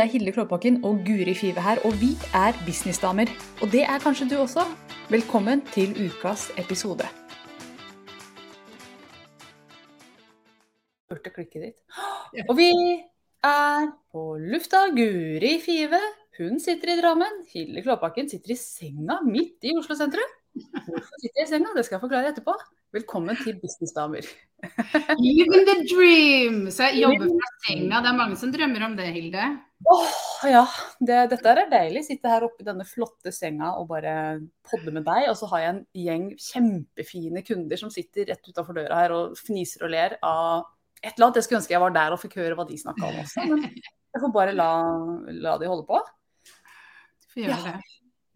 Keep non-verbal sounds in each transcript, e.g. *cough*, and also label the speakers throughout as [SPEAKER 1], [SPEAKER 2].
[SPEAKER 1] Det er Hilde Klåbakken og Guri Five her, og vi er businessdamer. Og det er kanskje du også. Velkommen til ukas episode. Hørte klikket ditt. Og vi er på lufta. Guri Five, hun sitter i Drammen. Hilde Klåbakken sitter i senga midt i Oslo sentrum. Hvorfor sitter jeg i senga? Det skal jeg forklare etterpå. Velkommen til Businessdamer.
[SPEAKER 2] Living the dream! Så jeg jobber fra senga. Det er mange som drømmer om det, Hilde.
[SPEAKER 1] Åh, ja. Det, dette er deilig. Sitte her oppe i denne flotte senga og bare podde med deg. Og så har jeg en gjeng kjempefine kunder som sitter rett utafor døra her og fniser og ler av et eller annet. Jeg skulle ønske jeg var der og fikk høre hva de snakka om også. Men jeg får bare la, la de holde på.
[SPEAKER 2] Du får gjøre det.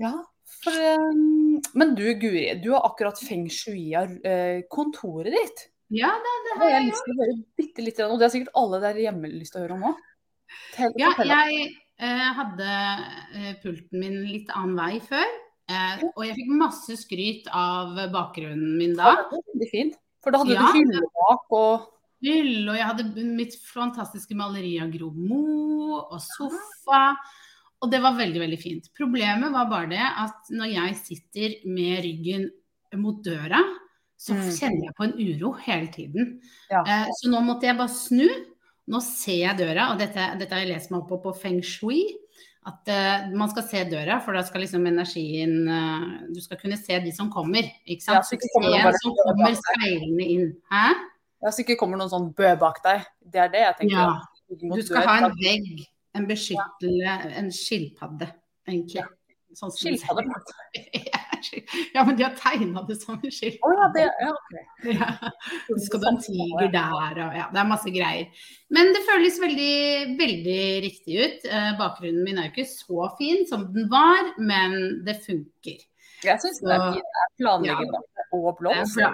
[SPEAKER 1] Ja, for, um, men du Guri, du har akkurat feng shuia uh, kontoret ditt.
[SPEAKER 2] Ja, det, det har
[SPEAKER 1] jeg
[SPEAKER 2] jeg
[SPEAKER 1] lyst til å høre bitte litt og det har sikkert alle der hjemme lyst til å høre om òg.
[SPEAKER 2] Ja, jeg eh, hadde eh, pulten min litt annen vei før. Eh, og jeg fikk masse skryt av bakgrunnen min da.
[SPEAKER 1] det var veldig fint. For da hadde
[SPEAKER 2] Ja.
[SPEAKER 1] du hylle bak og
[SPEAKER 2] Hylle, og jeg hadde mitt fantastiske maleri av Gro Mo og sofa. Og det var veldig, veldig fint. Problemet var bare det at når jeg sitter med ryggen mot døra, så
[SPEAKER 1] Mm.
[SPEAKER 2] kjenner jeg på en uro hele tiden.
[SPEAKER 1] Ja.
[SPEAKER 2] Eh, så nå måtte jeg bare snu. Nå ser jeg døra, og dette, dette har jeg lest meg opp på på feng shui. At eh, man skal se døra, for da skal liksom energien eh, Du skal kunne se de som kommer. Ikke
[SPEAKER 1] Ja,
[SPEAKER 2] sant?
[SPEAKER 1] så ikke kommer noen
[SPEAKER 2] som kommer speilende inn. Hæ?
[SPEAKER 1] ja, så ikke kommer noen sånn bø bak deg. Det er det jeg tenker.
[SPEAKER 2] Ja. Du skal ha en vegg, en beskyttende en skilpadde, egentlig. Sånn
[SPEAKER 1] Skilpadde? *laughs*
[SPEAKER 2] Ja, men de har tegna det som en
[SPEAKER 1] Å
[SPEAKER 2] Oh,
[SPEAKER 1] ja, det ja, ok.
[SPEAKER 2] Ja. Skal du ha en tiger der og ja, det er masse greier. Men det føles veldig, veldig riktig ut. Eh, bakgrunnen min er jo ikke så fin som den var, men det funker.
[SPEAKER 1] Jeg syns det er planlegging
[SPEAKER 2] Ja.
[SPEAKER 1] og blomst.
[SPEAKER 2] Ja,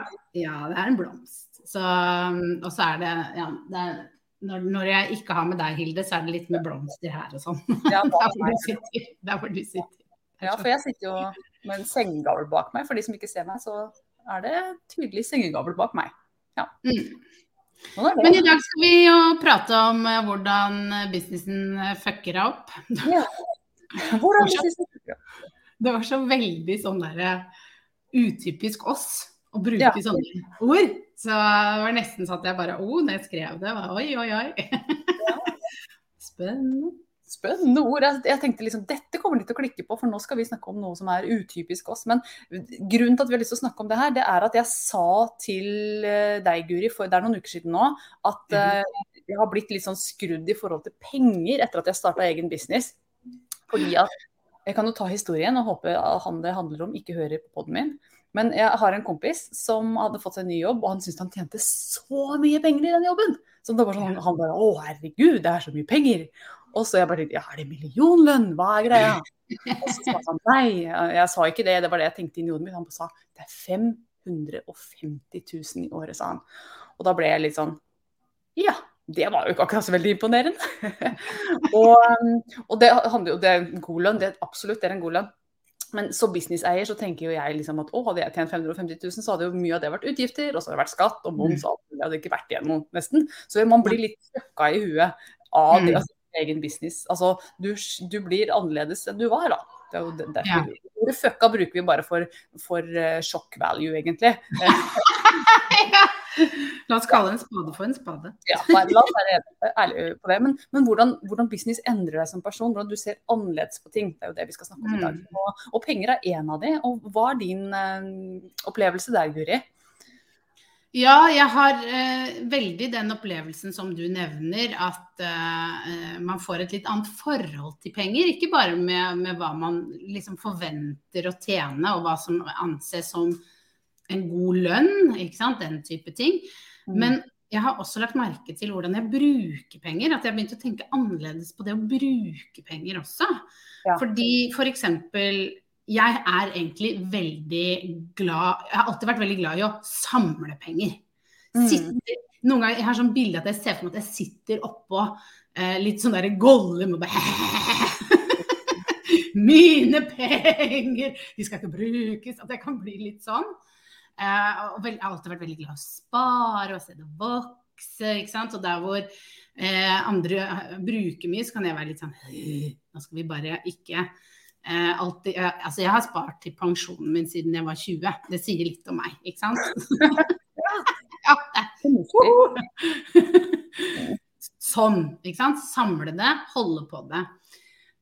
[SPEAKER 2] det er en blomst. Så, um, og så er det, ja, det er, når, når jeg ikke har med deg, Hilde, så er det litt med blomster her og sånn.
[SPEAKER 1] Ja, *laughs*
[SPEAKER 2] Der hvor du sitter. Der hvor du sitter.
[SPEAKER 1] Ja, for jeg sitter jo med en sengegavl bak meg. For de som ikke ser meg, så er det tydelig sengegavl bak meg.
[SPEAKER 2] Mm.
[SPEAKER 1] Sånn
[SPEAKER 2] Men i dag skal vi jo prate om eh, hvordan businessen eh, fucker deg opp.
[SPEAKER 1] Hvordan *laughs* synes du?
[SPEAKER 2] Det var så veldig sånn derre utypisk oss å bruke
[SPEAKER 1] Ja.
[SPEAKER 2] sånne ord. Så det var nesten sånn at jeg bare Å, når jeg skrev det, var oi, oi, oi. *laughs* Spennende.
[SPEAKER 1] Spennende ord. Jeg, tenkte liksom, dette kommer de til å klikke på, for nå skal vi snakke om noe som er utypisk oss. Men grunnen til at vi har lyst til å snakke om det her, det er at jeg sa til eh, deg, Guri, for det er noen uker siden nå, at eh, jeg har blitt litt sånn skrudd i forhold til penger etter at jeg starta egen business. Fordi at Jeg kan jo ta historien og håpe at han det handler om, ikke hører på poden min. Men jeg har en kompis som hadde fått seg en ny jobb, og han syntes han tjente så mye penger i den jobben. Så det var sånn, han bare Å, herregud, det er så mye penger. Og så jeg bare ja, er det millionlønn? Hva er greia? Og så sa han nei, jeg sa ikke det, det var det jeg tenkte inni hodet mitt. Han bare sa det er 550 000 i året, sa han. Og da ble jeg litt sånn ja. Det var jo ikke akkurat så veldig imponerende. *laughs* og, og det handler det er en god lønn, det absolutt det er en god lønn. Men som businesseier så tenker jo jeg liksom at å, hadde jeg tjent 550 000, så hadde jo mye av det vært utgifter, og så hadde det vært skatt og moms, og alt mulig. Det hadde ikke vært igjen noe, nesten. Så man blir litt støkka i huet av det å ha egen business. Altså, du, du blir annerledes enn du var, da. Det er jo det- derfor
[SPEAKER 2] Ja.
[SPEAKER 1] Ordet fucka bruker vi bare for, for uh, shock value, egentlig. *laughs*
[SPEAKER 2] La oss kalle en spade for en spade.
[SPEAKER 1] Ja, nei, la oss være ærlige på det. Men, men hvordan, hvordan business endrer deg som person, hvordan du ser annerledes på ting. Det er jo det vi skal snakke om i dag. Og, og penger er en av de. Og hva er din eh, opplevelse der, Guri?
[SPEAKER 2] Ja, jeg har eh, veldig den opplevelsen som du nevner, at eh, man får et litt annet forhold til penger. Ikke bare med, med hva man liksom forventer å tjene, og hva som anses som en god lønn, ikke sant? den type ting. Men jeg har også lagt merke til hvordan jeg bruker penger. At jeg har begynt å tenke annerledes på det å bruke penger også.
[SPEAKER 1] Ja.
[SPEAKER 2] Fordi for eksempel jeg er egentlig veldig glad Jeg har alltid vært veldig glad i å samle penger.
[SPEAKER 1] Mm.
[SPEAKER 2] Sitter, noen ganger jeg har sånn bilde at jeg ser for meg at jeg sitter oppå eh, litt sånn derre Gollum og bare *laughs* Mine penger! De skal ikke brukes. At jeg kan bli litt sånn. Eh, og jeg har alltid vært veldig glad i å spare og se det vokse. ikke sant. Og der hvor eh, andre bruker mye, så kan jeg være litt sånn Nå skal vi bare ikke eh, alltid eh, Altså, jeg har spart til pensjonen min siden jeg var 20. Det sier litt om meg, ikke sant? *laughs* ja, det. *laughs* sånn, ikke sant. Samle det, holde på det.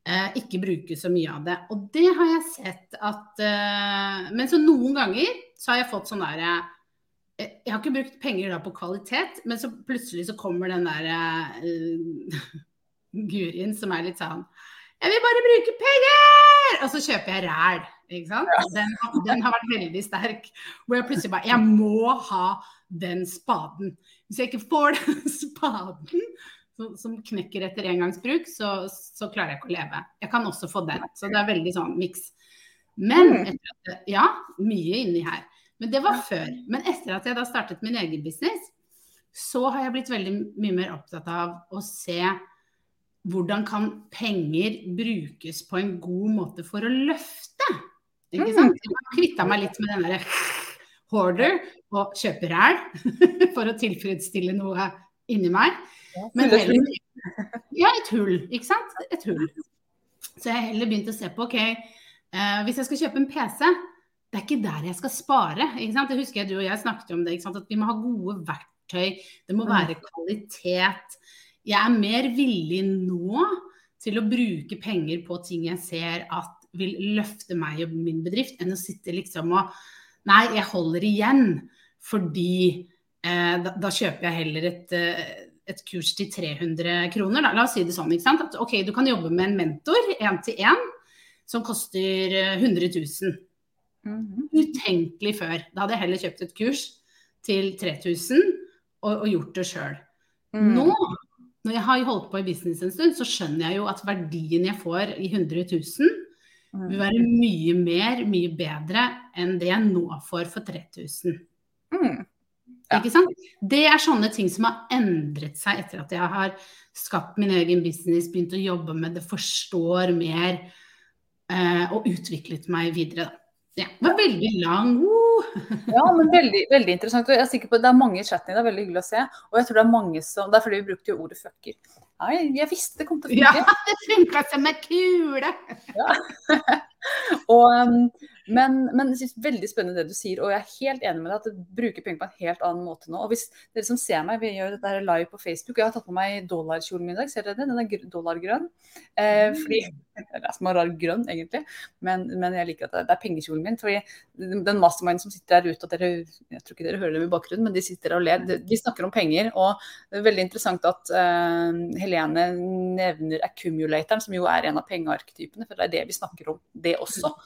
[SPEAKER 2] Eh, ikke bruke så mye av det. Og det har jeg sett at eh, Men så noen ganger så har jeg fått sånn derre eh, Jeg har ikke brukt penger da på kvalitet, men så plutselig så kommer den derre *laughs* uh, Gurien som er litt sånn Jeg vil bare bruke penger! Og så kjøper jeg ræl. Ikke sant? Den, den, har vært veldig sterk. Hvor jeg plutselig bare Jeg må ha den spaden. Hvis jeg ikke får *laughs* den spaden, som knekker etter engangsbruk, så, så, klarer jeg ikke å leve. Jeg kan også få den. Så det er veldig sånn miks. Men mm. etter Ja, mye inni her. Men det var før. Men etter at jeg da startet min egen business, så har jeg blitt veldig mye mer opptatt av å se hvordan kan penger brukes på en god måte for å løfte. Ikke sant? Jeg har kvitta meg litt med den derre *laughs* hoarder og kjøper ræl *laughs* for å tilfredsstille noe inni meg. Men heller, ja, et hull, ikke sant. Et hull. Så jeg har heller begynt å se på OK, eh, hvis jeg skal kjøpe en PC, det er ikke der jeg skal spare. ikke sant? Det husker jeg du og jeg snakket om det, at vi må ha gode verktøy. Det må mm. være kvalitet. Jeg er mer villig nå til å bruke penger på ting jeg ser at vil løfte meg og min bedrift, enn å sitte liksom og Nei, jeg holder igjen fordi eh, da, da, kjøper jeg heller et, eh, et kurs til 300 kroner. Da. La oss si det sånn. ikke sant? At, ok, Du kan jobbe med en mentor én til én som koster 100 000. Mm -hmm. Utenkelig før. Da hadde jeg heller kjøpt et kurs til 3000 og, og gjort det sjøl. Mm. Nå, når jeg har holdt på i business en stund, så skjønner jeg jo at verdien jeg får i 100 000 mm. vil være mye mer, mye bedre enn det jeg nå får for 3000. Mm. Ja. Ikke sant? Det er sånne ting som har endret seg etter at jeg har skapt min egen business, begynt å jobbe med det, forstår mer eh, og utviklet meg videre. Ja, det var veldig lang. Uh.
[SPEAKER 1] ja, men veldig, veldig, interessant. Og jeg er sikker på Det er mange i chatten det er veldig hyggelig å se. Og jeg tror det er mange som Det er fordi vi brukte jo ordet fucker. Ja, jeg, jeg visste det kom til å
[SPEAKER 2] funke. Ja, *laughs* det funka som en kule!
[SPEAKER 1] ja. *laughs* og um, men, men jeg synes veldig spennende det du sier, og jeg er helt enig med deg at du bruker penger på en helt annen måte nå. Og hvis dere som ser meg, vi gjør dette live på Facebook, jeg har tatt på meg dollarkjolen min i dag, ser dere det? Den er dollargrønn. Eh, mm. fordi, *laughs* Det er som rar grønn, egentlig, men, men, jeg liker at det, det er pengekjolen min. fordi Den masterminden som sitter der ute, og dere, jeg tror ikke dere hører dem i bakgrunnen, men de sitter og ler. De snakker om penger. Og det er veldig interessant at uh, Helene nevner accumulatoren, som jo er en av pengearketypene, for det er det vi snakker om, det også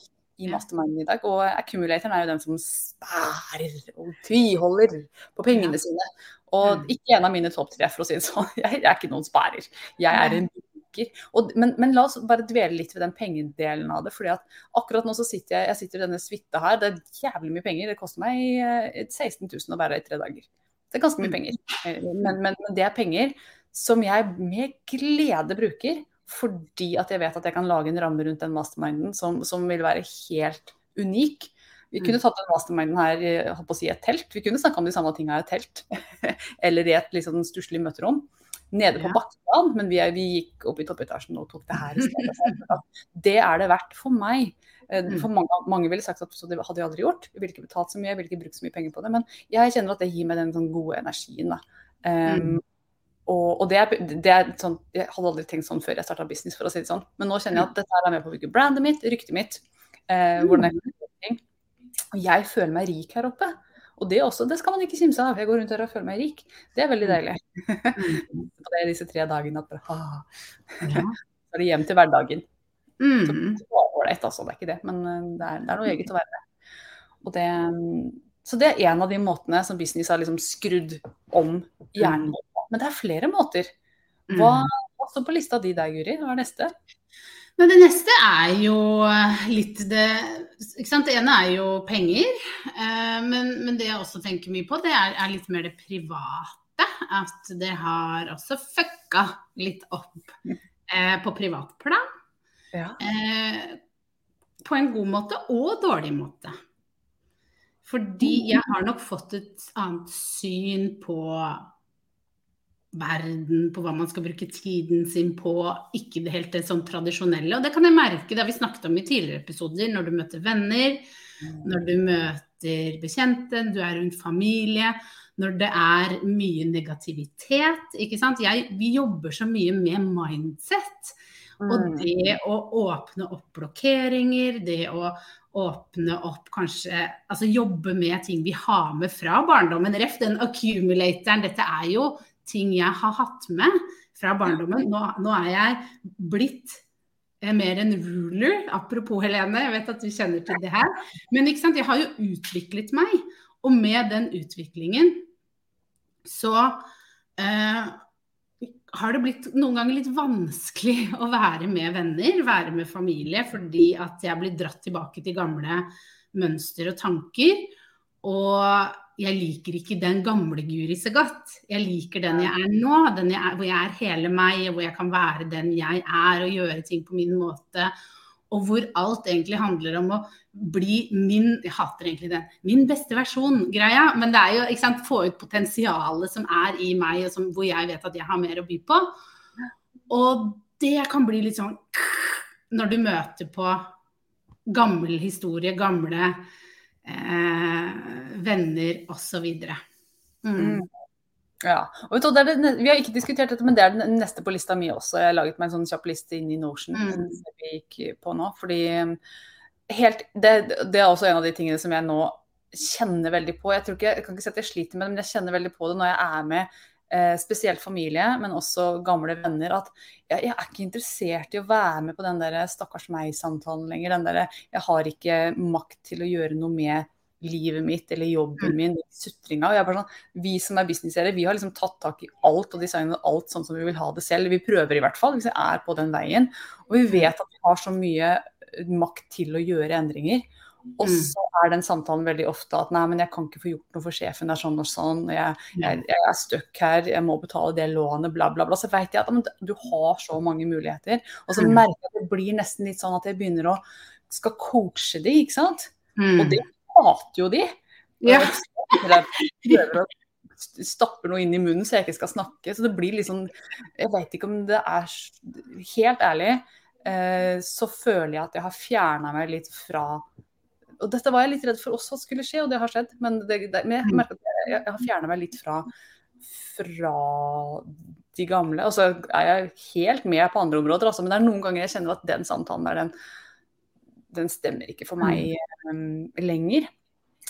[SPEAKER 1] i masterminden i dag. Og accumulatoren er jo den som spærer og tviholder på pengene sine. Og mm. ikke en av mine topp tre, for å si det sånn. *laughs* Jeg, er ikke noen spærer. Jeg er en. Og, men, men, la oss bare dvele litt ved den pengedelen av det. fordi at akkurat nå så sitter jeg, jeg sitter i denne suita her. Det er jævlig mye penger. Det koster meg 16 eh, 000 å være her i tre dager. Det er ganske mye mm. penger. Eh, men, men, men det er penger som jeg med glede bruker fordi at jeg vet at jeg kan lage en ramme rundt den masterminden som, som vil være helt unik. Vi kunne mm. tatt den masterminden her i si, et telt. Vi kunne snakka om de samme tinga i et telt. *laughs* Eller i et liksom stusslig møterom. Nede på ja. bakken, men vi, vi, gikk opp i toppetasjen og tok det her i stedet. *laughs* Det er det verdt for meg. Eh, mm. For mange, mange ville sagt at det hadde jeg aldri gjort. Jeg ville ikke betalt så mye, jeg ville ikke brukt så mye penger på det. Men jeg kjenner at det gir meg den sånn gode energien. Da. Um, og, og det, er, det, er, sånn, Jeg hadde aldri tenkt sånn før jeg starta business, for å si det sånn. Men nå kjenner jeg at dette er med på å bygge brandet mitt, ryktet mitt. Eh, hvordan jeg, og jeg føler meg rik her oppe. Og det også, det skal man ikke kimse av. Jeg går rundt her og føler meg rik. Det er veldig mm. deilig. *laughs* Mm. det er disse tre dagene at bare, ja. *laughs* Så er det hjem til hverdagen. Mm. Så det var ålreit, altså. Det er ikke det. Men eh, det er, det er noe eget å være. Og det så det er en av de måtene som business har liksom skrudd om hjernen men det er flere måter. Hva, mm. står på lista di der, Guri? Hva er neste?
[SPEAKER 2] Men det neste er jo litt det ikke sant? Det ene er jo penger. Eh, men, men, det jeg også tenker mye på, det er, er, litt mer det private. At det har også fucka litt opp eh, på privatplan. Ja. Eh, på en god måte og dårlig måte. Fordi mm. jeg har nok fått et annet syn på verden, på hva man skal bruke tiden sin på, ikke det helt det sånn tradisjonelle. Og det kan jeg merke, det har vi snakket om i tidligere episoder, når du møter venner, når du møter bekjente, du er rundt familie, når det er mye negativitet, ikke sant. Jeg, vi jobber så mye med mindset. Og
[SPEAKER 1] Mm.
[SPEAKER 2] det å åpne opp blokkeringer, det å åpne opp kanskje Altså jobbe med ting vi har med fra barndommen. Ref den accumulatoren. Dette er jo ting jeg har hatt med fra barndommen. Nå, nå er jeg blitt eh, mer en ruler. Apropos Helene, jeg vet at du kjenner til det her. Men ikke sant, jeg har jo utviklet meg. Og med den utviklingen så eh, har det blitt noen ganger litt vanskelig *laughs* å være med venner, være med familie, fordi at jeg blir dratt tilbake til gamle mønster og tanker. Og jeg liker ikke den gamle Guri så godt. Jeg liker den jeg er nå, den jeg er, hvor jeg er hele meg, hvor jeg kan være den jeg er og gjøre ting på min måte. Og hvor alt egentlig handler om å bli min Jeg hater egentlig den. Min beste versjon-greia. Men det er jo ikke sant, få ut potensialet som er i meg, og som, hvor jeg vet at jeg har mer å by på. Og det kan bli litt sånn når du møter på gammel historie, gamle eh, venner osv. Mm.
[SPEAKER 1] Mm. Ja. Og det det, vi har ikke diskutert dette, men det er den neste på lista mi også. Jeg har laget meg en sånn kjapp liste inn i Notion
[SPEAKER 2] Mm.
[SPEAKER 1] vi gikk på nå. Fordi um, helt, det, det er også en av de tingene som jeg nå kjenner veldig på. Jeg, tror ikke, jeg kan ikke si at jeg sliter med det, men jeg kjenner veldig på det når jeg er med eh, spesielt familie, men også gamle venner. At jeg, jeg er ikke interessert i å være med på den der stakkars meg-samtalen lenger. Den der, jeg har ikke makt til å gjøre noe med livet mitt eller jobben min, sutringa. Og jeg er bare sånn, vi som er businesseiere, vi har liksom tatt tak i alt og designet alt sånn som vi vil ha det selv. Vi prøver i hvert fall, hvis vi er på den veien. Og vi vet at vi har så mye makt til å gjøre endringer. Og
[SPEAKER 2] Mm.
[SPEAKER 1] så er den samtalen veldig ofte at nei, men jeg kan ikke få gjort noe for sjefen, det er sånn og sånn. Jeg, jeg, jeg er stuck her, jeg må betale det lånet, bla, bla, bla. Så vet jeg at men, du har så mange muligheter. Og så
[SPEAKER 2] Mm.
[SPEAKER 1] merker jeg at det blir nesten litt sånn at jeg begynner å skal coache de, ikke sant.
[SPEAKER 2] Mm.
[SPEAKER 1] Og det hater jo de.
[SPEAKER 2] Ja.
[SPEAKER 1] Eller prøver å stappe noe inn i munnen så jeg ikke skal snakke. Så det blir sånn Jeg veit ikke om det er Helt ærlig eh, så føler jeg at jeg har fjerna meg litt fra Og dette var jeg litt redd for også skulle skje, og det har skjedd. Men, det, det, men jeg merker at jeg, jeg har fjerna meg litt fra, fra de gamle. Og så er jeg helt med på andre områder, altså, men det er noen ganger jeg kjenner at den samtalen der, den, den stemmer ikke for meg um, lenger.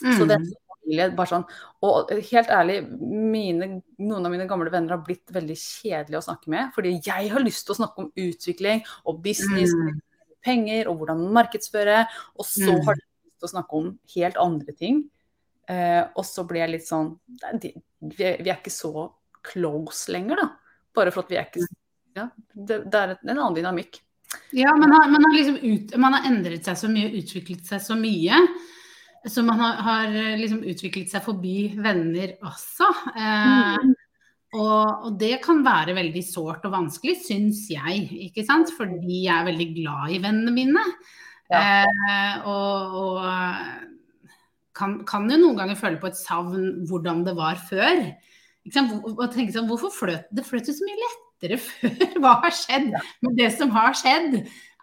[SPEAKER 1] Så det er familie, bare sånn, og helt ærlig, mine, noen av mine gamle venner har blitt veldig kjedelige å snakke med. Fordi jeg har lyst til å snakke om utvikling og business,
[SPEAKER 2] Mm.
[SPEAKER 1] penger og hvordan markedsføre. Og så
[SPEAKER 2] Mm.
[SPEAKER 1] har de å snakke om helt andre ting. Eh, og så blir jeg litt sånn vi, er, vi ikke så close lenger, da. Bare for at vi er ikke Ja, det, det er en annen dynamikk.
[SPEAKER 2] Ja, man har, man, har liksom ut, man har endret seg så mye, utviklet seg så mye. Så man har, har liksom utviklet seg forbi venner også. Eh, og, og det kan være veldig sårt og vanskelig, syns jeg. ikke sant? Fordi jeg er veldig glad i vennene mine. Eh, og og kan, kan jo noen ganger føle på et savn hvordan det var før. Og tenke sånn, hvorfor fløt det fløt jo så mye lettere *laughs* før? Hva har skjedd? Men det som har skjedd,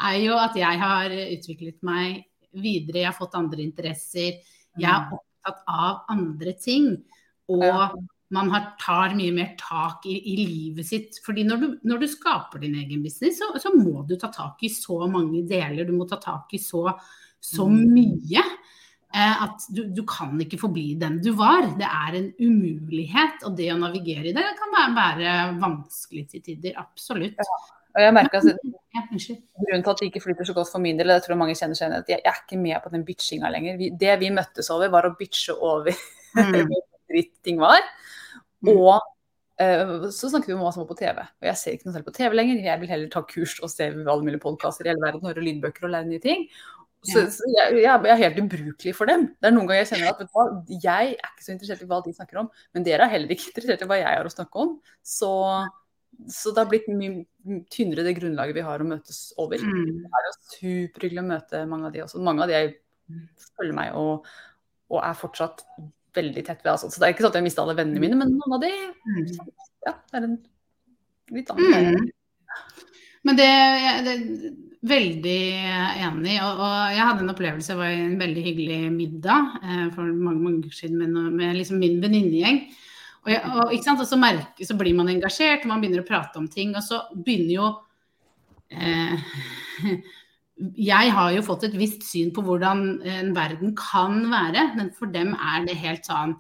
[SPEAKER 2] er jo at jeg har utviklet meg videre. Jeg har fått andre interesser. Jeg er opptatt av andre ting. Og. Man har, tar mye mer tak i, i livet sitt. Fordi når du, når du skaper din egen business, så, så må du ta tak i så mange deler. Du må ta tak i så, så mye. Eh, at du, du kan ikke forbli den du var. Det er en umulighet. Og det å navigere i det kan være, være vanskelig til tider. Absolutt.
[SPEAKER 1] Og jeg merker altså, *laughs* Grunnen til at det ikke flyter så godt for min del, det tror jeg mange kjenner seg igjen at jeg jeg er ikke med på den bitchinga lenger. Vi, det vi møttes over, var å bitche over
[SPEAKER 2] Mm. *laughs*
[SPEAKER 1] dritt ting var.
[SPEAKER 2] Mm.
[SPEAKER 1] Og eh, så snakket vi om hva som var på TV. Og jeg ser ikke noe selv på TV lenger. Jeg vil heller ta kurs og se alle mulige podkaster i hele verden, høre lydbøker og lære nye ting. Så, så jeg, jeg er helt ubrukelig for dem. Det er noen ganger jeg kjenner at hva, jeg er ikke så interessert i hva de snakker om, men dere er heller ikke *laughs* interessert i hva jeg har å snakke om. Så, så det har blitt mye tynnere det grunnlaget vi har å møtes over.
[SPEAKER 2] Mm.
[SPEAKER 1] Det er jo superhyggelig å møte mange av de også. Mange av de følger meg og, og er fortsatt veldig tett ved. Altså. Så det er ikke sånn at jeg mista alle vennene mine, men noen av de
[SPEAKER 2] Mm.
[SPEAKER 1] Ja, det er en litt annen.
[SPEAKER 2] Mm. Men det, det er veldig enig. Og, og jeg hadde en opplevelse, det var en veldig hyggelig middag eh, for mange mange siden med, med liksom min venninnegjeng. Og, og, og så, merker, så blir man engasjert, og man begynner å prate om ting. Og så begynner jo eh, *laughs* Jeg har jo fått et visst syn på hvordan en verden kan være, men for dem er det helt sånn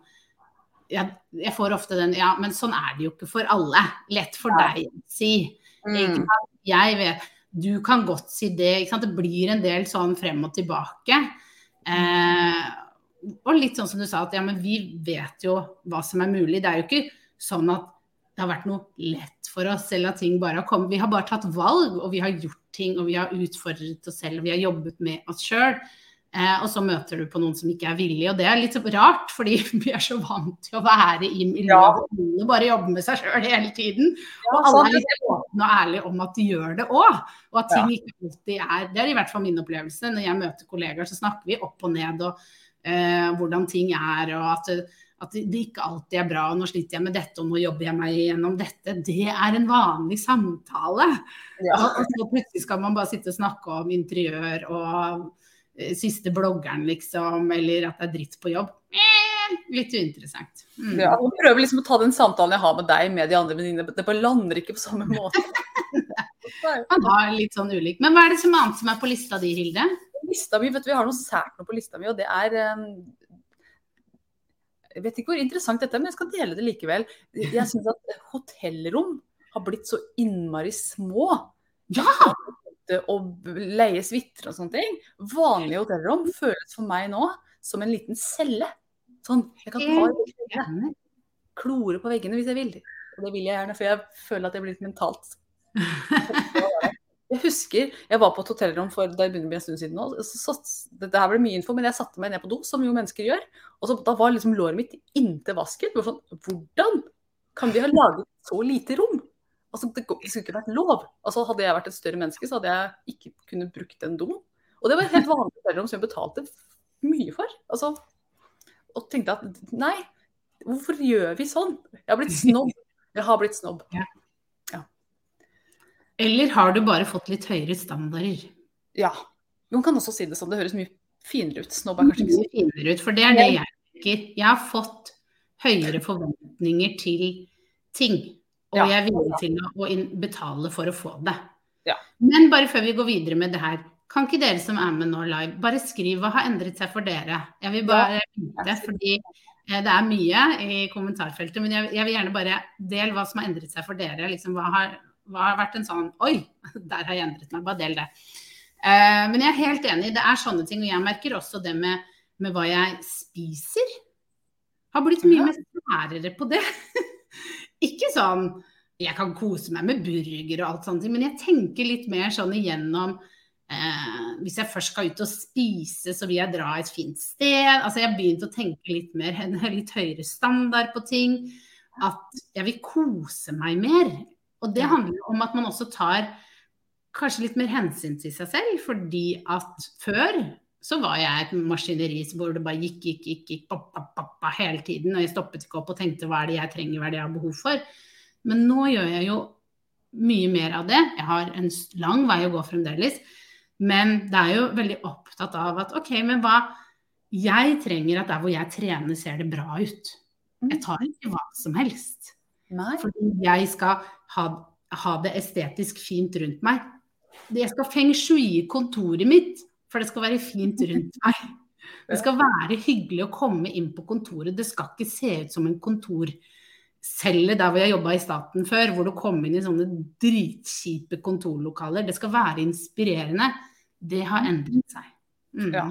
[SPEAKER 2] jeg, jeg får ofte den Ja, men sånn er det jo ikke for alle. Lett for
[SPEAKER 1] Ja.
[SPEAKER 2] deg å si.
[SPEAKER 1] Mm.
[SPEAKER 2] Jeg vet, du kan godt si det. Det blir en del sånn frem og tilbake. Eh, og litt sånn som du sa, at ja, men vi vet jo hva som er mulig. Det er jo ikke sånn at det har vært noe lett for oss, eller at ting bare har kommet. Vi har bare tatt valg, og vi har gjort ting, og vi har utfordret oss selv, og vi har jobbet med oss sjøl. Eh, og så møter du på noen som ikke er villige, og det er litt rart, fordi *laughs* vi er så vant til å være i miljøet
[SPEAKER 1] Ja.
[SPEAKER 2] hvor alle bare jobber med seg sjøl hele tiden.
[SPEAKER 1] Ja,
[SPEAKER 2] Og alle er litt åpne og ærlige om at de gjør det òg. Og at ting
[SPEAKER 1] Ja.
[SPEAKER 2] ikke alltid er Det er i hvert fall min opplevelse. Når jeg møter kollegaer, så snakker vi opp og ned og eh, hvordan ting er, og at, at det ikke alltid er bra. og Nå sliter jeg med dette, og nå jobber jeg meg gjennom dette. Det er en vanlig samtale.
[SPEAKER 1] Ja.
[SPEAKER 2] Og, så plutselig skal man bare sitte og snakke om interiør og eh, siste bloggeren, liksom, eller at det er dritt på jobb. Eh, litt uinteressant. Mm.
[SPEAKER 1] Ja, og prøver liksom å ta den samtalen jeg har med deg med de andre venninnene. Det bare lander ikke på samme *laughs* måte.
[SPEAKER 2] Man har litt sånn ulik. Men hva er det som annet som er på lista di, Hilde?
[SPEAKER 1] lista mi, vet du, Vi har noe sært noe på lista mi, og det er eh, Jeg vet ikke hvor interessant dette er, men jeg skal dele det likevel. Jeg syns at hotellrom har blitt så innmari små.
[SPEAKER 2] Ja!
[SPEAKER 1] Å leie suiter og sånne ting. Vanlige hotellrom føles for meg nå som en liten celle. Sånn, jeg kan ta klore på veggene hvis jeg vil. Og det vil jeg gjerne, for jeg føler at jeg blir litt mentalt *laughs* Jeg husker jeg var på et hotellrom for da jeg begynte å bli en stund siden nå. Så, så, dette her ble mye info, men jeg satte meg ned på do, som jo mennesker gjør. Og så, da var liksom låret mitt inntil vasken. Sånn, Hvordan kan vi ha laget så lite rom? Altså, det, det skulle ikke vært lov. Altså, hadde jeg vært et større menneske, så hadde jeg ikke kunnet brukt den doen. Og det var et helt vanlig hotellrom som jeg betalte mye for. Altså, og tenkte at nei, hvorfor gjør vi sånn? Jeg har blitt snobb. Jeg har blitt snobb.
[SPEAKER 2] Eller har du bare fått litt høyere standarder?
[SPEAKER 1] Ja. Man kan også si det sånn. Det høres mye finere ut. Snobb er kanskje ikke så
[SPEAKER 2] finere ut, for det er det jeg tenker. Jeg har fått høyere forventninger til ting. Og jeg er villig til å, betale for å få det.
[SPEAKER 1] Ja.
[SPEAKER 2] Men bare før vi går videre med det her, kan ikke dere som er med nå live, bare skriv hva har endret seg for dere? Jeg vil bare vite, fordi eh, det er mye i kommentarfeltet, men jeg, jeg vil gjerne bare del hva som har endret seg for dere. Liksom, hva, har, har vært en sånn Oi, *laughs* der har jeg endret meg. Bare del det. Eh, men jeg er helt enig, det er sånne ting. Og jeg merker også det med, med hva jeg spiser. Har blitt mye
[SPEAKER 1] Ja.
[SPEAKER 2] mer særere på det. *laughs* Ikke sånn jeg kan kose meg med burger og alt sånt, men jeg tenker litt mer sånn igjennom eh, Hvis jeg først skal ut og spise, så vil jeg dra et fint sted. Altså jeg har begynt å tenke litt mer, *laughs* en litt høyere standard på ting. At jeg vil kose meg mer. Og det handler om at man også tar kanskje litt mer hensyn til seg selv, fordi at før så var jeg et maskineri hvor det bare gikk, gikk, gikk, gikk pop, pop, pop, hele tiden. Og jeg stoppet ikke opp og tenkte hva er det jeg trenger, hva er det jeg har behov for. Men nå gjør jeg jo mye mer av det. Jeg har en lang vei å gå fremdeles. Men det er jo veldig opptatt av at OK, men hva Jeg trenger at der hvor jeg trener, ser det bra ut. Jeg tar ikke hva som helst.
[SPEAKER 1] Nei.
[SPEAKER 2] Fordi jeg skal ha, ha det estetisk fint rundt meg. Jeg skal feng shui kontoret mitt, for det skal være fint rundt *laughs* meg. Det skal være hyggelig å komme inn på kontoret. Det skal ikke se ut som en kontorcelle der hvor jeg jobba i staten før, hvor du kom inn i sånne dritkjipe kontorlokaler. Det skal være inspirerende. Det har endret seg. Mm.
[SPEAKER 1] Ja.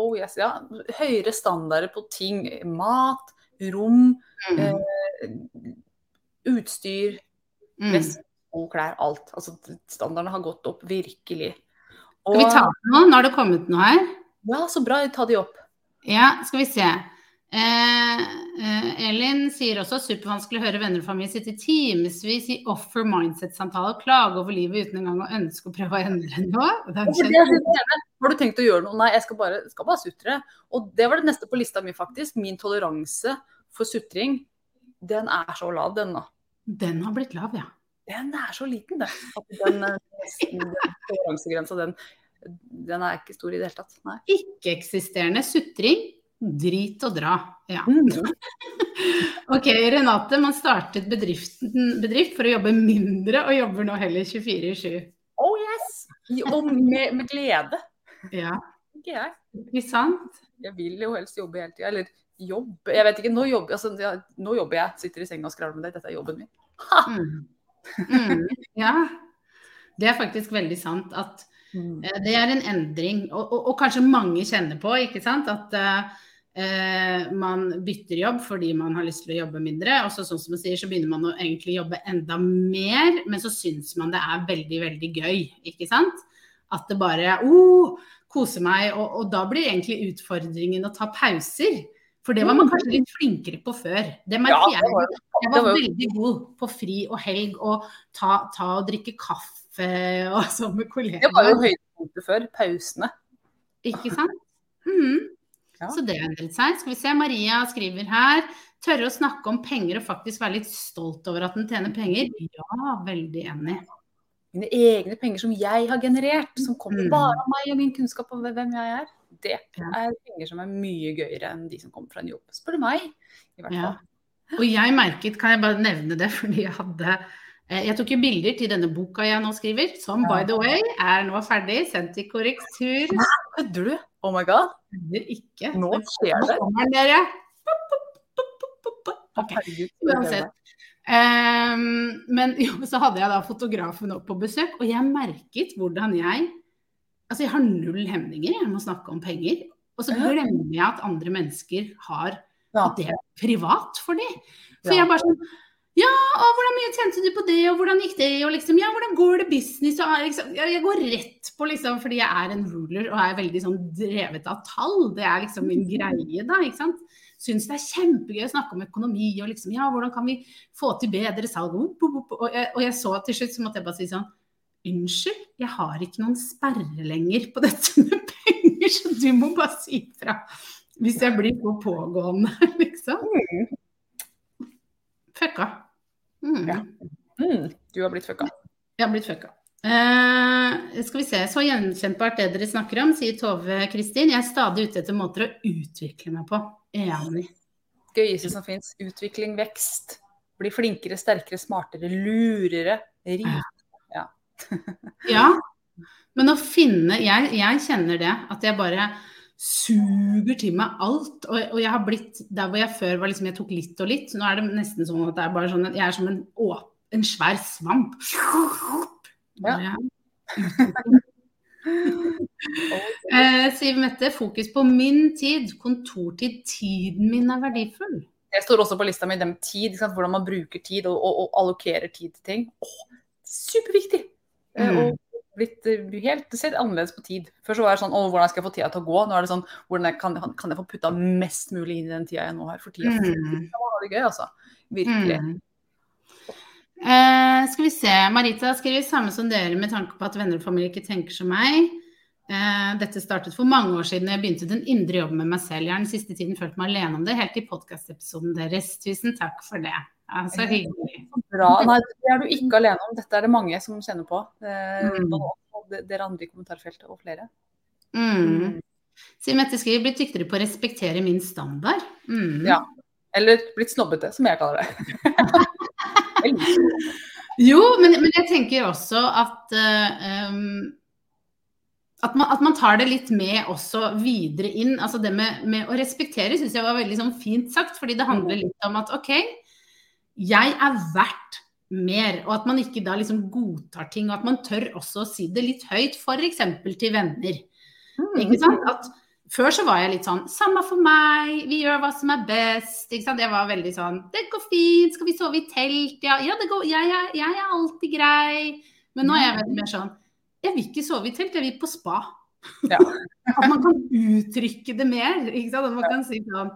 [SPEAKER 1] Oh yes, ja. Høyere standarder på ting. Mat, rom,
[SPEAKER 2] Mm.
[SPEAKER 1] eh, utstyr,
[SPEAKER 2] Mm.
[SPEAKER 1] vest, klær, alt. Altså, standardene har gått opp virkelig. Og,
[SPEAKER 2] Skal vi ta noe? Nå har det kommet noe her.
[SPEAKER 1] Ja, så bra. Ta de opp.
[SPEAKER 2] Ja, skal vi se. Eh, eh, Elin sier også supervanskelig å høre venner og familie sitte timevis i offer mindset-samtale og klage over livet uten engang å ønske å prøve å endre noe.
[SPEAKER 1] Har du tenkt å gjøre noe? Nei, jeg skal bare, skal bare sutre. Og det var det neste på lista mi, faktisk. Min toleranse for sutring, den er så lav, den nå.
[SPEAKER 2] Den har blitt lav, ja.
[SPEAKER 1] Den er så liten, den. At den, eh, *laughs* den den, den er ikke stor i det hele tatt.
[SPEAKER 2] Ikke-eksisterende sutring. Drit og dra. Ja.
[SPEAKER 1] Mm. *laughs*
[SPEAKER 2] Ok, Renate, man startet bedriften, bedrift for å jobbe mindre, og jobber nå heller 24-7.
[SPEAKER 1] Oh yes! Og med, med glede.
[SPEAKER 2] Ja,
[SPEAKER 1] Ikke jeg.
[SPEAKER 2] ikke sant?
[SPEAKER 1] Jeg vil jo helst jobbe hele tida. Eller jobbe Jeg vet ikke. Nå jobber, altså, ja, nå jobber jeg. Sitter i senga og skravler med deg. Dette er jobben min.
[SPEAKER 2] Mm. Mm. Ja. Det er faktisk veldig sant at uh, det er en endring, og, og, og kanskje mange kjenner på, ikke sant. At uh, man bytter jobb fordi man har lyst til å jobbe mindre. Og så, sånn som man sier, så begynner man å egentlig jobbe enda mer, men så syns man det er veldig, veldig gøy, ikke sant. At det bare oh, koser meg, og, og da blir egentlig utfordringen å ta pauser. For det var man kanskje litt flinkere på før. Det merker
[SPEAKER 1] Ja,
[SPEAKER 2] jeg. Jeg var
[SPEAKER 1] var
[SPEAKER 2] veldig god på fri og helg og ta, ta og drikke kaffe *laughs* og sånn med kollegaer.
[SPEAKER 1] Det var jo høydepunktet før. Pausene.
[SPEAKER 2] Ikke sant? Mm.
[SPEAKER 1] Ja.
[SPEAKER 2] Så det endret seg. Skal vi se, Maria skriver her. Tørre å snakke om penger og faktisk være litt stolt over at den tjener penger. Ja, veldig enig.
[SPEAKER 1] Mine egne penger som jeg har generert, som kommer
[SPEAKER 2] Mm.
[SPEAKER 1] bare av meg og min kunnskap om hvem jeg er. Det er penger som er mye gøyere enn de som kommer fra en jobb. Spør du meg, i hvert
[SPEAKER 2] Ja. Og jeg merket, kan jeg bare nevne det, *laughs* fordi jeg hadde eh, Jeg tok jo bilder til denne boka jeg nå skriver, som by the way er nå ferdig, sendt i korrektur.
[SPEAKER 1] Kødder du? Oh my god.
[SPEAKER 2] Kødder ikke.
[SPEAKER 1] Nå skjer
[SPEAKER 2] Nå
[SPEAKER 1] det.
[SPEAKER 2] kommer den, dere. Ok. Uansett. Um, men jo, så hadde jeg da fotografen opp på besøk, og jeg merket hvordan jeg Altså, jeg har null hemninger jeg med å snakke om penger. Og så glemmer jeg at andre mennesker har. At det er privat for dem. For jeg er bare sånn Ja, og hvordan mye tjente du på det, og hvordan gikk det, og liksom Ja, hvordan går det business, og liksom Jeg går rett på, liksom, fordi jeg er en ruler og er veldig sånn drevet av tall. Det er liksom min greie, da, ikke sant. Syns det er kjempegøy å snakke om økonomi og liksom Ja, hvordan kan vi få til bedre salg? Og jeg så til slutt, så måtte jeg bare si sånn Unnskyld, jeg har ikke noen sperre lenger på dette *laughs* med penger, så du må bare si ifra hvis jeg blir for pågående, *laughs* liksom. Fucka. Mm.
[SPEAKER 1] Ja. Mm, du har blitt fucka.
[SPEAKER 2] Jeg har blitt fucka. Uh, skal vi se. Så gjenkjennbart det dere snakker om, sier Tove Kristin. Jeg er stadig ute etter måter å utvikle meg på. Enig.
[SPEAKER 1] Gøyeste som fins. Utvikling, vekst. Bli flinkere, sterkere, smartere, lurere, rikere. Ja.
[SPEAKER 2] Ja. Men å finne jeg, jeg kjenner det. At jeg bare suger til meg alt. Og, og jeg har blitt der hvor jeg før var liksom Jeg tok litt og litt. Nå er det nesten sånn at det er bare sånn jeg er som en, å, en svær svamp. Bare, *laughs* Eh, Siv Mette, fokus på min tid. Kontortid. Tiden min er verdifull.
[SPEAKER 1] Det står også på lista mi, det med tid. Hvordan man bruker tid og, og, og allokerer tid til ting. Åh, superviktig! Eh,
[SPEAKER 2] Mm.
[SPEAKER 1] Og blitt eh, helt, sett annerledes på tid. Før så var det sånn Å, hvordan skal jeg få tida til å gå? Nå er det sånn hvordan jeg kan, kan jeg få putta mest mulig inn i den tida jeg nå har? For tida
[SPEAKER 2] Mm.
[SPEAKER 1] det var det gøy, altså. Virkelig.
[SPEAKER 2] Mm. Eh, skal vi se. Marita skriver samme som dere med tanke på at venner og familie ikke tenker som meg. Eh, dette startet for mange år siden da jeg begynte den indre jobben med meg selv. Jeg har den siste tiden følt meg alene om det, helt til podkastepisoden deres. Tusen takk for det. Ja, så hyggelig.
[SPEAKER 1] Bra. Nei, det er du ikke alene om. Dette er det mange som kjenner på. Eh,
[SPEAKER 2] Mm.
[SPEAKER 1] dere andre i kommentarfeltet, og flere.
[SPEAKER 2] Mm. Siv Mette skriver blitt dyktigere på å respektere min standard. Mm.
[SPEAKER 1] Ja. Eller blitt snobbete, som jeg kaller det. *laughs*
[SPEAKER 2] Jo, men, men jeg tenker også at uh, um, at, man, at man tar det litt med også videre inn. altså Det med, med å respektere syns jeg var veldig sånn fint sagt. Fordi det handler litt om at OK, jeg er verdt mer. Og at man ikke da liksom godtar ting. Og at man tør også å si det litt høyt, f.eks. til venner. Ikke sant? At før så var jeg litt sånn Samme for meg, vi gjør hva som er best. Ikke sant? Jeg var veldig sånn Det går fint, skal vi sove i telt? Ja, ja det går, jeg, er- jeg er alltid grei. Men nå er jeg veldig mer sånn Jeg vil ikke sove i telt, jeg vil på spa.
[SPEAKER 1] Ja. *laughs*
[SPEAKER 2] At man kan uttrykke det mer. Ikke sant? At man kan si sånn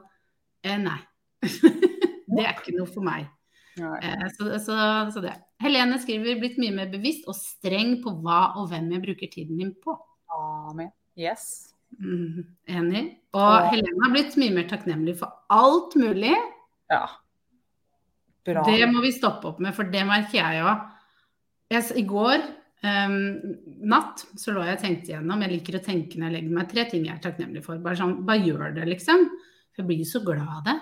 [SPEAKER 2] Eh, nei. *laughs* det er ikke noe for meg. Eh, så, så, så det. Helene skriver blitt mye mer bevisst og streng på hva og hvem jeg bruker tiden min på.
[SPEAKER 1] Amen. Yes.
[SPEAKER 2] Mm, enig. Og
[SPEAKER 1] Ja.
[SPEAKER 2] Helene har blitt mye mer takknemlig for alt mulig.
[SPEAKER 1] Ja. Bra.
[SPEAKER 2] Det må vi stoppe opp med, for det merker jeg òg. I går um, natt så lå jeg og tenkte igjennom. Jeg liker å tenke når jeg legger meg. Tre ting jeg er takknemlig for. Bare sånn, bare gjør det, liksom. For jeg blir så glad av det.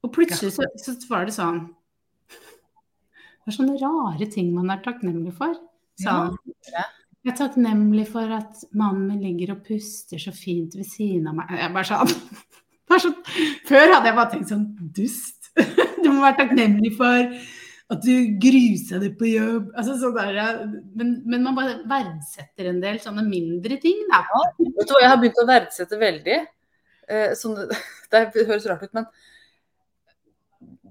[SPEAKER 2] Og plutselig så, så var det sånn Det er sånne rare ting man er takknemlig for. Sånn,
[SPEAKER 1] Ja.
[SPEAKER 2] jeg er takknemlig for at mannen min ligger og puster så fint ved siden av meg. Jeg bare sånn, *laughs* sånn Før hadde jeg bare tenkt sånn dust. *laughs* Du må være takknemlig for at du grusa deg på jobb. Altså, sånn der, men, men man bare verdsetter en del sånne mindre ting, da.
[SPEAKER 1] Vet du hva, jeg har begynt å verdsette veldig. Eh, sånn, *laughs* det høres rart ut, men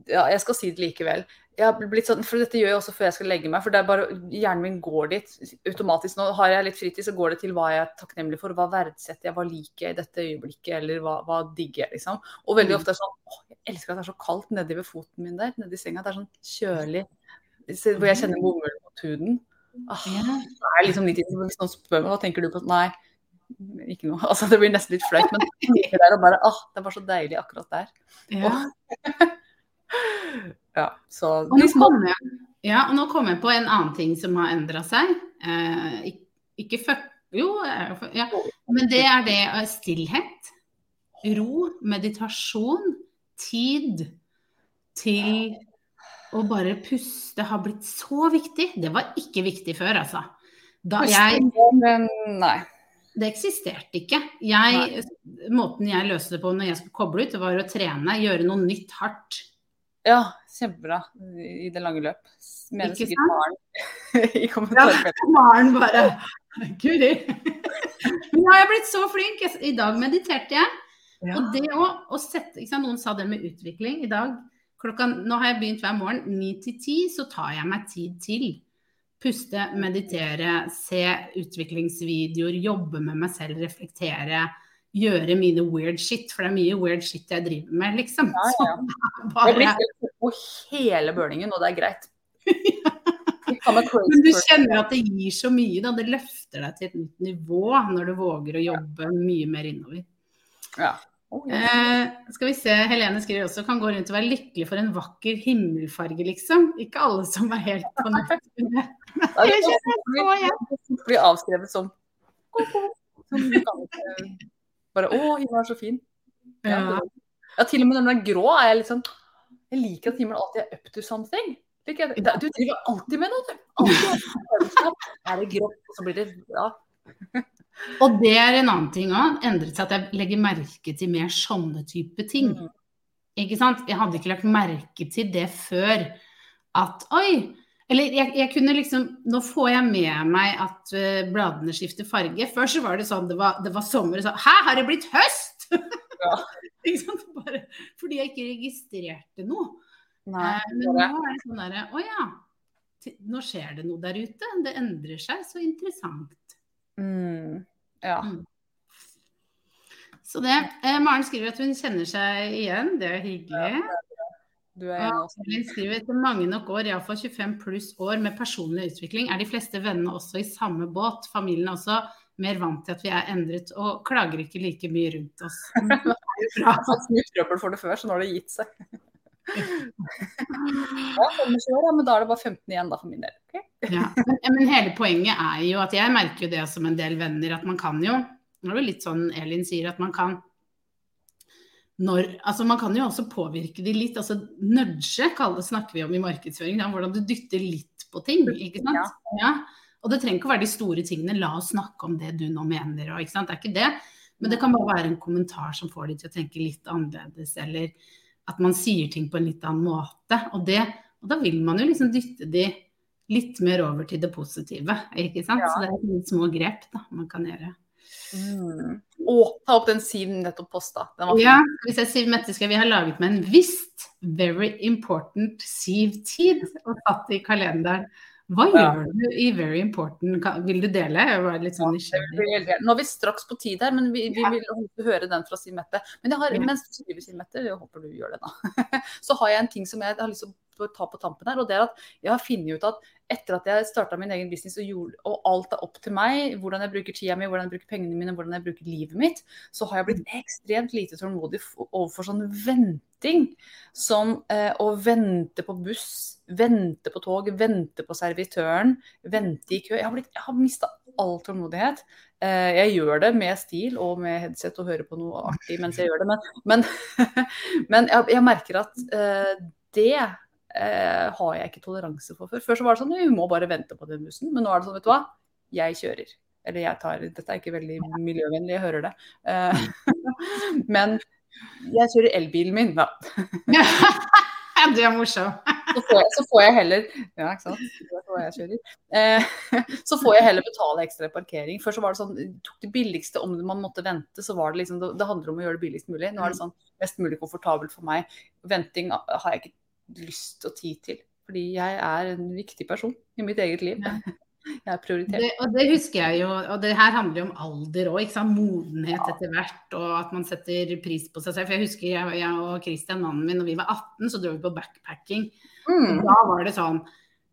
[SPEAKER 1] ja, jeg skal si det likevel. Jeg har blitt sånn, for Dette gjør jeg også før jeg skal legge meg. for det er bare, Hjernen min går dit automatisk. Nå har jeg litt fritid, så går det til hva jeg er takknemlig for. Hva verdsetter jeg, hva liker jeg i dette øyeblikket, eller hva, hva digger jeg, liksom. Og veldig
[SPEAKER 2] Mm.
[SPEAKER 1] ofte er det sånn Å, Jeg elsker at det er så kaldt nedi ved foten min der, nedi senga. Det er sånn kjølig. Hvor jeg kjenner bomull mot huden. Ah, det er liksom litt, Hvis noen spør meg hva tenker du på, nei, ikke noe. Altså, det blir nesten litt flaut, men det er bare, ah, det var så deilig akkurat der.
[SPEAKER 2] Ja. *laughs*
[SPEAKER 1] Ja, så
[SPEAKER 2] Og nå kom jeg, ja, og nå kom jeg på en annen ting som har endra seg. Eh, ikke før Jo, eh, ja. men det er det eh, stillhet, ro, meditasjon, tid til å bare puste har blitt så viktig. Det var ikke viktig før, altså. Da jeg
[SPEAKER 1] nei.
[SPEAKER 2] Det eksisterte ikke. Jeg, måten jeg løste det på når jeg skulle koble ut, var å trene, gjøre noe nytt hardt.
[SPEAKER 1] Ja, kjempebra i det lange løp. Mener
[SPEAKER 2] Ikke
[SPEAKER 1] sikkert Maren *laughs* i
[SPEAKER 2] Ja,
[SPEAKER 1] kommentarfeltet. *laughs*
[SPEAKER 2] Maren bare Guri. *laughs* Nå har jeg blitt så flink. I dag mediterte jeg.
[SPEAKER 1] Ja.
[SPEAKER 2] Og det å, sette sant? Noen sa det med utvikling. I dag klokka, Nå har jeg begynt hver morgen. Ni til ti, så tar jeg meg tid til. Puste, meditere, se utviklingsvideoer, jobbe med meg selv, reflektere. Gjøre mine weird shit, for det er mye weird shit jeg driver med, liksom.
[SPEAKER 1] Ja, ja.
[SPEAKER 2] Så *laughs*
[SPEAKER 1] Jeg blir stilt på hele burningen, og det er greit. *laughs*
[SPEAKER 2] Men du kjenner at det gir så mye, da. Det løfter deg til et nytt nivå når du våger å jobbe mye mer innover.
[SPEAKER 1] Ja. Oh.
[SPEAKER 2] Eh, skal vi se, Helene skriver også kan gå rundt og være lykkelig for en vakker himmelfarge, liksom. Ikke alle som er helt på *laughs* nett.
[SPEAKER 1] Det
[SPEAKER 2] så igjen.
[SPEAKER 1] blir avskrevet som som Bare 'Å, himmelen er så fin'. Ja,
[SPEAKER 2] Ja.
[SPEAKER 1] til og med når den er grå, er jeg litt sånn Jeg liker at himmelen alltid er up to something. Liker det- Du driver alltid med noe. Er det grått, og så blir det ja. *laughs*
[SPEAKER 2] Og det er en annen ting òg. Endret seg at jeg legger merke til mer sånne type ting.
[SPEAKER 1] Mm.
[SPEAKER 2] Ikke sant? Jeg hadde ikke lagt merke til det før. At oi Eller jeg, jeg kunne liksom Nå får jeg med meg at eh, bladene skifter farge. Før så var det sånn det var, det var sommer, og sånn Hæ, har det blitt høst? *laughs*
[SPEAKER 1] Ja.
[SPEAKER 2] ikke sant? Bare fordi jeg ikke registrerte noe.
[SPEAKER 1] Nei,
[SPEAKER 2] Eh, Men nå er det sånn derre Å ja. Nå skjer det noe der ute. Det endrer seg. Så interessant.
[SPEAKER 1] mm, ja.
[SPEAKER 2] Så det. Eh, Maren skriver at hun kjenner seg igjen. Det er hyggelig.
[SPEAKER 1] Du er
[SPEAKER 2] Ja, skriver etter mange nok år, iallfall 25 pluss år med personlig utvikling, er de fleste vennene også i samme båt. Familien er også mer vant til at vi er endret og klager ikke like mye rundt oss. *laughs* Det jo bra.
[SPEAKER 1] Jeg har fått mye trøbbel for det før, så nå har det gitt seg. Ja, år, ja, men da er det bare 15 igjen, da, for min del. Okay?
[SPEAKER 2] Ja. Men, men hele poenget er jo at jeg merker jo det som en del venner, at man kan jo Det er det litt sånn Elin sier, at man kan når, altså Man kan jo også påvirke de litt. altså Nudge det, snakker vi om i markedsføring. Da, hvordan du dytter litt på ting. ikke sant? Ja. Og det trenger ikke å være de store tingene. La oss snakke om det du nå mener. Og, ikke sant? Det er ikke det. Men det kan bare være en kommentar som får de til å tenke litt annerledes. Eller at man sier ting på en litt annen måte. Og, det, og da vil man jo liksom dytte de litt mer over til det positive. ikke sant?
[SPEAKER 1] Ja.
[SPEAKER 2] Så det er noen små grep da, man kan gjøre.
[SPEAKER 1] Mm. Og ta opp den Siv nettopp posta. Den var.
[SPEAKER 2] Ja, hvis jeg Siv Mette skal vi ha laget med en visst very important Siv-tid og satt i kalenderen. Hva gjør du i Very Important? Vil du dele? Jeg var litt sånn nysgjerrig.
[SPEAKER 1] Nå er vi straks på tid her, men vi, vi vil høre den fra Siv Mette. Men jeg har, mens du skriver, Siv Mette, jeg håper du gjør det da, *laughs* så har jeg en ting som jeg har lyst til å ta på tampen her. og det er at Jeg har funnet ut at etter at jeg starta min egen business og, gjorde, og, alt er opp til meg, hvordan jeg bruker tida mi, hvordan jeg bruker pengene mine, hvordan jeg bruker livet mitt, så har jeg blitt ekstremt lite tålmodig overfor sånn venting. Som eh, å vente på buss vente på tog, vente på servitøren, vente i kø. Jeg har, blitt, jeg har mista all tålmodighet. Eh, jeg gjør det med stil og med headset og hører på noe artig mens jeg gjør det, men, men, *laughs* men jeg, jeg, merker at eh, det uh, har jeg ikke toleranse for før. Før så var det sånn vi må bare vente på den bussen, men nå er det sånn, vet du hva, jeg kjører. Eller jeg tar Dette er ikke veldig miljøvennlig, jeg hører det. Eh, *laughs* men jeg kjører elbilen min, da.
[SPEAKER 2] du er morsom. *laughs*
[SPEAKER 1] så, får jeg, så får jeg heller Ja, ikke sant. Eh, *laughs* så får jeg heller betale ekstra parkering. Før så var det sånn, tok det billigste om man måtte vente, så var det liksom Det, det handler om å gjøre det billigst mulig. Nå er det sånn mest mulig komfortabelt for meg. Venting har jeg ikke lyst og tid til. Fordi jeg er en viktig person i mitt eget liv. Ja. *laughs* Jeg er prioritert.
[SPEAKER 2] Det, og det husker jeg jo, og det her handler jo om alder òg, modenhet ja. etter hvert. Og at man setter pris på seg selv. For jeg husker jeg, jeg og Christian, mannen min, når vi var 18, så dro vi på backpacking. Mm. Og da var det sånn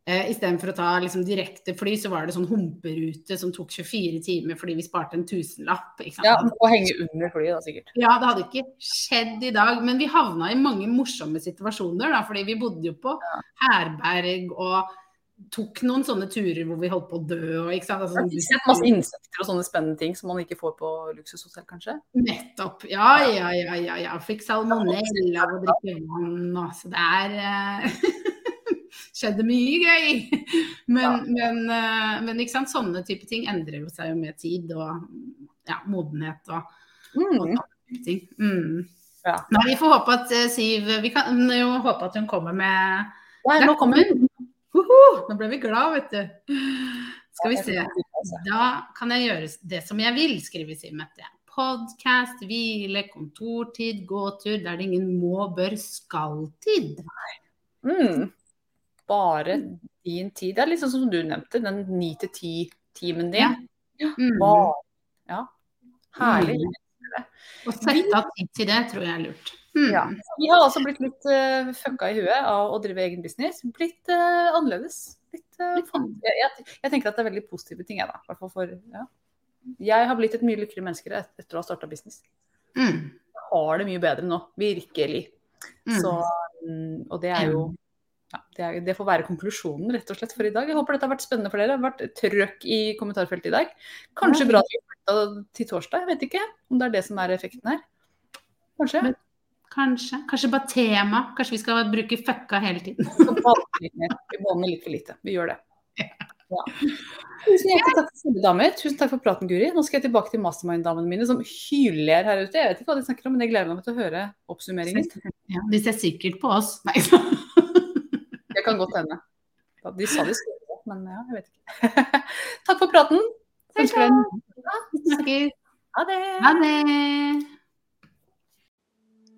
[SPEAKER 2] eh, Istedenfor å ta liksom, direkte fly, så var det sånn humperute som tok 24 timer fordi vi sparte en tusenlapp.
[SPEAKER 1] Ja, Og henge under flyet, da sikkert.
[SPEAKER 2] Ja, det hadde ikke skjedd i dag. Men vi havna i mange morsomme situasjoner, da, fordi vi bodde jo på herberg og tok noen sånne turer hvor vi holdt på å dø. Og, ikke sant? Altså,
[SPEAKER 1] sånn, sett masse insekter og sånne spennende ting som man ikke får på luksushotell, kanskje?
[SPEAKER 2] Nettopp. Ja, ja, ja. ja, ja. Fikk salmonella og drikke vann. Så det er uh, *laughs* Skjedde mye gøy. *laughs* Men, ja. men, uh, men, ikke sant? sånne type ting endrer jo seg jo med tid og ja, modenhet og, mm. og sånne ting. Mm. Ja. Nei, vi får håpe at uh, Siv Vi kan jo håpe at hun kommer med
[SPEAKER 1] Nei, nå kommer hun.
[SPEAKER 2] Uhuh, nå ble vi glad, vet du. Skal vi se. Da kan jeg gjøre det som jeg vil, skriver Siv Mette. Podkast, hvile, kontortid, gåtur der det ingen må, bør, skal-tid.
[SPEAKER 1] Mm. Bare din tid. Det er litt sånn som du nevnte, den ni til ti-timen din. Ja. Mm. ja. Herlig. Mm.
[SPEAKER 2] Å sette av tid til det tror jeg er lurt.
[SPEAKER 1] Mm. Ja. Vi har altså blitt litt uh, fucka i huet av å drive egen business. Blitt uh, annerledes. Blitt, uh, jeg, jeg, jeg, tenker at det er veldig positive ting, jeg, da. For, ja. Jeg har blitt et mye lykkeligere menneske etter å ha starta business. Mm. Jeg har det mye bedre nå. Virkelig. Mm. Så, um, og det er jo ja, det, er, det, får være konklusjonen rett og slett for i dag. Jeg håper dette har vært spennende for dere. Det har vært trøkk i kommentarfeltet i dag. Kanskje bra flytta til torsdag. Jeg vet ikke om det er det som er effekten her. Kanskje. Men
[SPEAKER 2] Kanskje. Kanskje bare tema. Kanskje vi skal bruke fucka hele tiden.
[SPEAKER 1] vi banner litt for lite. Vi gjør det. Ja. Tusen hjertelig takk for damer. Tusen takk for praten, Guri. Nå skal jeg tilbake til mastermind-damene mine som hyler her ute. Jeg vet ikke hva de snakker om, men jeg gleder meg til å høre oppsummeringen.
[SPEAKER 2] Ja, de ser sikkert på oss. Nei. *laughs*
[SPEAKER 1] kan godt hende. De sa de skulle det, men ja, jeg vet ikke. *laughs* takk for praten.
[SPEAKER 2] Ønsker deg en Ha det. Ha det.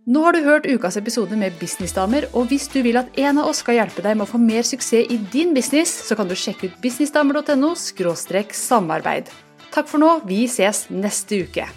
[SPEAKER 1] Nå har du hørt ukas episode med Businessdamer, og hvis du vil at en av oss skal hjelpe deg med å få mer suksess i din business, så kan du sjekke ut businessdamer.no samarbeid. Takk for nå, vi ses neste uke.